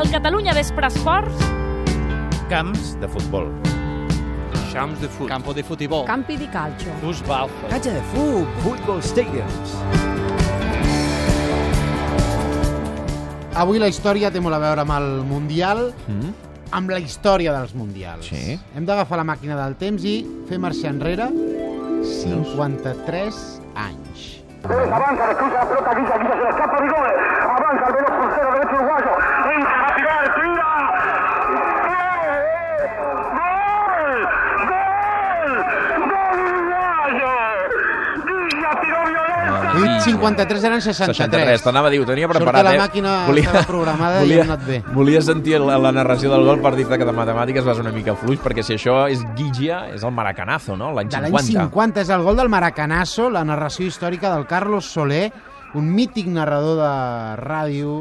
Al Catalunya Vespre Esports, Camps de futbol. Champs de fut. Campo di futebol. Campi di calcio. Fußball. Cancha de fútbol, football stadiums. Avui la història té molt a veure amb el Mundial, Mm? amb la història dels Mundials. Sí. Hem d'agafar la màquina del temps i fer marxar enrere 53 anys. Avanza, le cruza la pelota, Guilla, Guilla se le escapa 53 eren 63. 63, t'anava a dir, ho tenia Sort preparat, que la eh? màquina estava programada i volia, hem anat bé. Volia sentir la, la narració del gol per dir-te que de matemàtiques vas una mica fluix, perquè si això és Guigia, és el maracanazo, no? L'any De l'any 50. 50 és el gol del Maracanazo, la narració històrica del Carlos Soler, un mític narrador de ràdio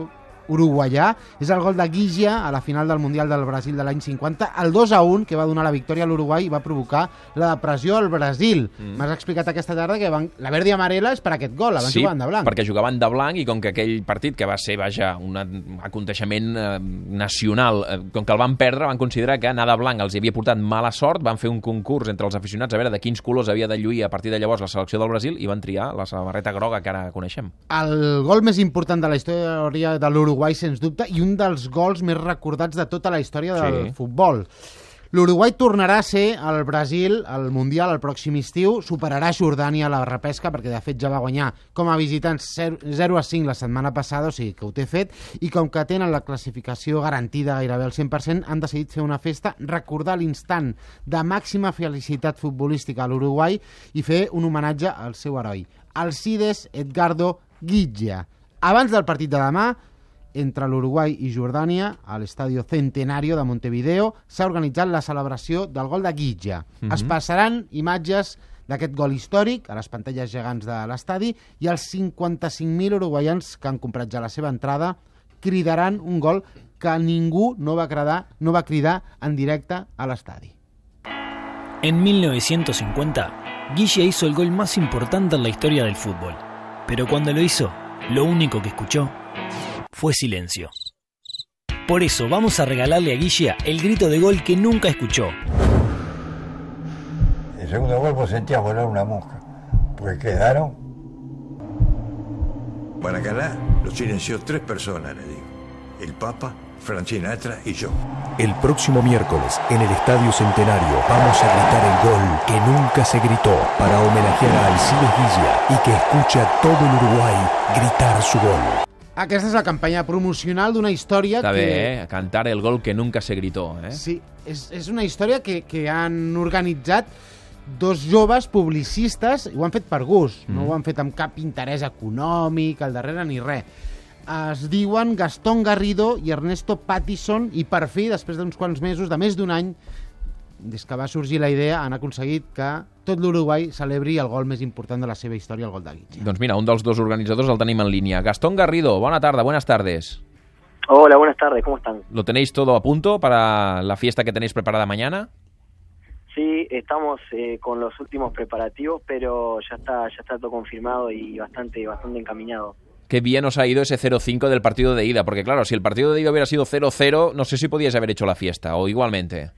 uruguaià. És el gol de Guigia a la final del Mundial del Brasil de l'any 50. El 2 a 1 que va donar la victòria a l'Uruguai i va provocar la depressió al Brasil. Mm. M'has explicat aquesta tarda que van... la verde i amarela és per aquest gol, abans sí, jugaven de blanc. perquè jugaven de blanc i com que aquell partit, que va ser, vaja, un aconteixement eh, nacional, eh, com que el van perdre, van considerar que anar de blanc els havia portat mala sort, van fer un concurs entre els aficionats a veure de quins colors havia de lluir a partir de llavors la selecció del Brasil i van triar la samarreta groga que ara coneixem. El gol més important de la història de l'Uruguai, sens dubte, i un dels gols més recordats de tota la història del Sí. futbol. L'Uruguai tornarà a ser el Brasil al Mundial el pròxim estiu, superarà Jordània a la repesca, perquè de fet ja va guanyar com a visitants 0 a 5 la setmana passada, o sigui que ho té fet, i com que tenen la classificació garantida gairebé al 100%, han decidit fer una festa, recordar l'instant de màxima felicitat futbolística a l'Uruguai i fer un homenatge al seu heroi, Alcides Edgardo Guilla. Abans del partit de demà, entre l'Uruguai i Jordània, a l'Estadio Centenario de Montevideo, s'ha organitzat la celebració del gol de Guitja. Es passaran imatges d'aquest gol històric a les pantalles gegants de l'estadi i els 55.000 uruguaians que han comprat ja la seva entrada cridaran un gol que ningú no va cridar, no va cridar en directe a l'estadi. En 1950, Guille hizo el gol más importante en la historia del fútbol. Pero cuando lo hizo, lo único que escuchó fue silencio. Por eso vamos a regalarle a Guille el grito de gol que nunca escuchó. El segundo gol vos sentías volar una mosca, porque quedaron. Maracaná lo silenció tres personas, le digo. El Papa, Francina Atra y yo. El próximo miércoles, en el Estadio Centenario, vamos a gritar el gol que nunca se gritó para homenajear a Alcides Guilla y que escuche a todo el Uruguay gritar su gol. Aquesta és la campanya promocional d'una història Està que... bé, eh? Cantar el gol que nunca se gritó, eh? Sí, és, és una història que, que han organitzat dos joves publicistes, i ho han fet per gust, mm. no ho han fet amb cap interès econòmic al darrere ni res. Es diuen Gastón Garrido i Ernesto Pattison i per fi, després d'uns quants mesos, de més d'un any, des que va sorgir la idea, han aconseguit que tot l'Uruguai celebri el gol més important de la seva història, el gol de Guitja. Doncs mira, un dels dos organitzadors el tenim en línia. Gastón Garrido, bona tarda, buenas tardes. Hola, buenas tardes, ¿cómo están? ¿Lo tenéis todo a punto para la fiesta que tenéis preparada mañana? Sí, estamos eh, con los últimos preparativos, pero ya está, ya está todo confirmado y bastante, bastante encaminado. Qué bien os ha ido ese 0-5 del partido de ida, porque claro, si el partido de ida hubiera sido 0-0, no sé si podíais haber hecho la fiesta, o igualmente.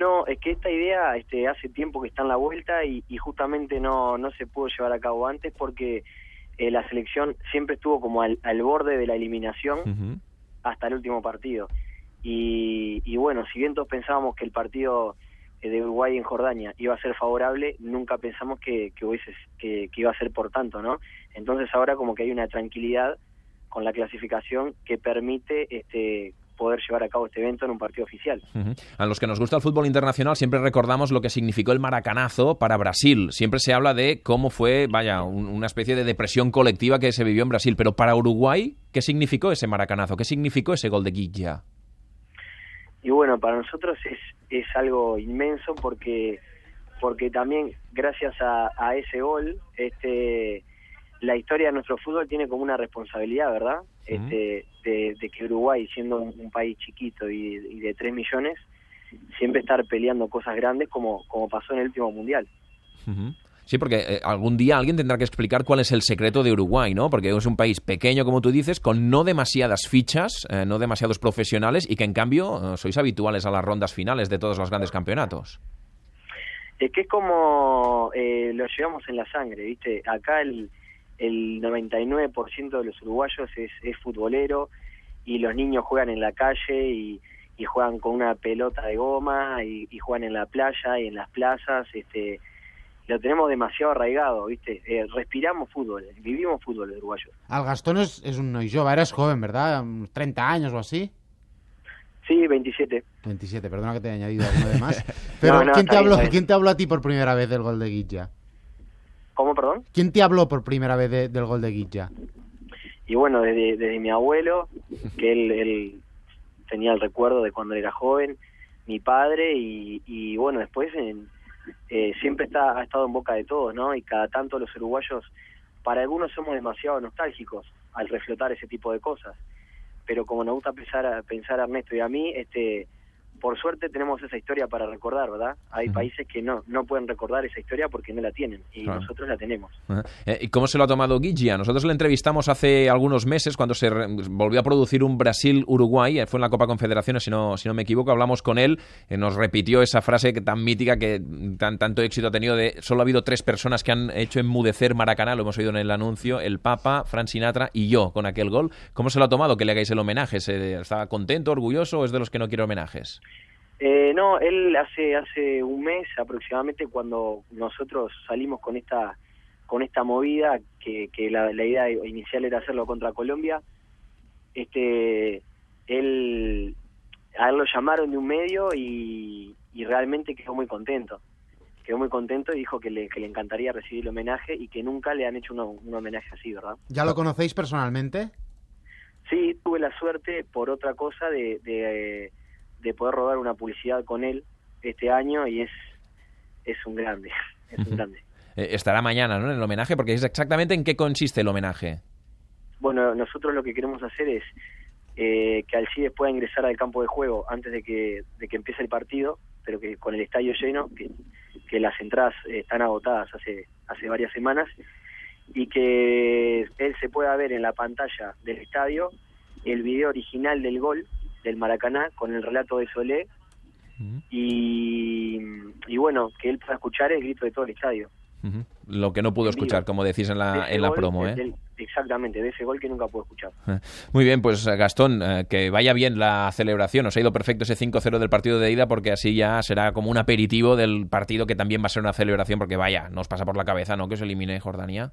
No, es que esta idea este, hace tiempo que está en la vuelta y, y justamente no, no se pudo llevar a cabo antes porque eh, la selección siempre estuvo como al, al borde de la eliminación hasta el último partido. Y, y bueno, si bien todos pensábamos que el partido eh, de Uruguay en Jordania iba a ser favorable, nunca pensamos que, que, hubiese, que, que iba a ser por tanto, ¿no? Entonces ahora como que hay una tranquilidad con la clasificación que permite este poder llevar a cabo este evento en un partido oficial. A los que nos gusta el fútbol internacional siempre recordamos lo que significó el maracanazo para Brasil. Siempre se habla de cómo fue, vaya, un- una especie de depresión colectiva que se vivió en Brasil. Pero para Uruguay, ¿qué significó ese maracanazo? ¿Qué significó ese gol de Guilla? Y bueno, para nosotros es, es algo inmenso porque porque también gracias a, a ese gol, este la historia de nuestro fútbol tiene como una responsabilidad, ¿verdad? Este, de, de que Uruguay, siendo un, un país chiquito y, y de 3 millones, siempre estar peleando cosas grandes como, como pasó en el último mundial. Sí, porque eh, algún día alguien tendrá que explicar cuál es el secreto de Uruguay, ¿no? Porque es un país pequeño, como tú dices, con no demasiadas fichas, eh, no demasiados profesionales y que en cambio eh, sois habituales a las rondas finales de todos los grandes campeonatos. Es que es como eh, lo llevamos en la sangre, ¿viste? Acá el, el 99% de los uruguayos es, es futbolero y los niños juegan en la calle y, y juegan con una pelota de goma y, y juegan en la playa y en las plazas, este lo tenemos demasiado arraigado, ¿viste? Eh, respiramos fútbol, vivimos fútbol uruguayo. El Gastón es, es un jove, eres joven, ¿verdad? Unos 30 años o así. Sí, 27. 27, perdona que te he añadido alguno de más. Pero No, no, ¿quién, te habló, bien. ¿quién te habló a ti por primera vez del gol de Guilla? ¿Cómo, perdón? ¿Quién te habló por primera vez de- del gol de Guilla? Y bueno, desde, desde mi abuelo, que él, él tenía el recuerdo de cuando era joven, mi padre y, y bueno, después en, eh, siempre está, ha estado en boca de todos, ¿no? Y cada tanto los uruguayos, para algunos somos demasiado nostálgicos al reflotar ese tipo de cosas, pero como nos gusta pensar a, pensar a Ernesto y a mí, este por suerte tenemos esa historia para recordar, ¿verdad? Hay países que no no pueden recordar esa historia porque no la tienen y Claro. nosotros la tenemos. Eh, ¿Y cómo se lo ha tomado Guilla? Nosotros le entrevistamos hace algunos meses cuando se volvió a producir un Brasil-Uruguay, eh, fue en la Copa Confederaciones, si no, si no me equivoco, hablamos con él, eh, nos repitió esa frase que, tan mítica que tan, tanto éxito ha tenido de solo ha habido tres personas que han hecho enmudecer Maracaná, lo hemos oído en el anuncio, el Papa, Fran Sinatra y yo con aquel gol. ¿Cómo se lo ha tomado que le hagáis el homenaje? ¿Se, ¿Está contento, orgulloso o es de los que no quiere homenajes? Eh, no, él hace hace un mes aproximadamente cuando nosotros salimos con esta con esta movida que, que la, la idea inicial era hacerlo contra Colombia, este él a él lo llamaron de un medio y, y realmente quedó muy contento. Quedó muy contento y dijo que le, que le encantaría recibir el homenaje y que nunca le han hecho uno- un homenaje así, ¿verdad? ¿Ya lo conocéis personalmente? Sí, tuve la suerte por otra cosa de, de, de poder rodar una publicidad con él este año y es, es un grande, es un grande. Eh, estará mañana, ¿no? En el homenaje, porque es exactamente en qué consiste el homenaje. Bueno, nosotros lo que queremos hacer es eh, que Alcides pueda ingresar al campo de juego antes de que, de que empiece el partido, pero que con el estadio lleno, que, que las entradas eh, están agotadas hace, hace varias semanas, y que él se pueda ver en la pantalla del estadio el video original del gol del Maracaná con el relato de Solé y, y bueno, que él pueda escuchar el grito de todo el estadio. Lo que no pudo escuchar, como decís en la, en la gol, promo, ¿eh? del- exactamente, de ese gol que nunca pudo escuchar. Muy bien, pues eh, Gastón, eh, que vaya bien la celebración. Os ha ido perfecto ese 5-0 del partido de ida porque así ya será como un aperitivo del partido que también va a ser una celebración porque vaya, nos pasa por la cabeza, ¿no? Que os elimine Jordania.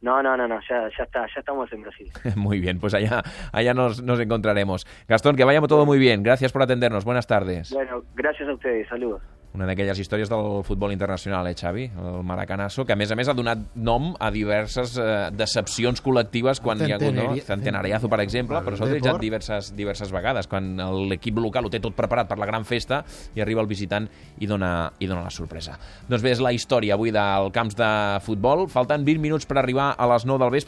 No, no, no, no, ya, ya está, ya estamos en Brasil. muy bien, pues allá, allá nos, nos encontraremos. Gastón, que vaya todo muy bien. Gracias por atendernos. Buenas tardes. Bueno, gracias a ustedes, saludos. Una d'aquelles històries del futbol internacional, eh, Xavi? El Maracanazo, que a més a més ha donat nom a diverses eh, decepcions col·lectives quan hi ha hagut, no? Centenari- Centenariazo, per exemple, però s'ha utilitzat diverses, diverses vegades, quan l'equip local ho té tot preparat per la gran festa i arriba el visitant i dona, i dona la sorpresa. Doncs bé, és la història avui del camps de futbol. Falten 20 minuts per arribar a les 9 del vespre.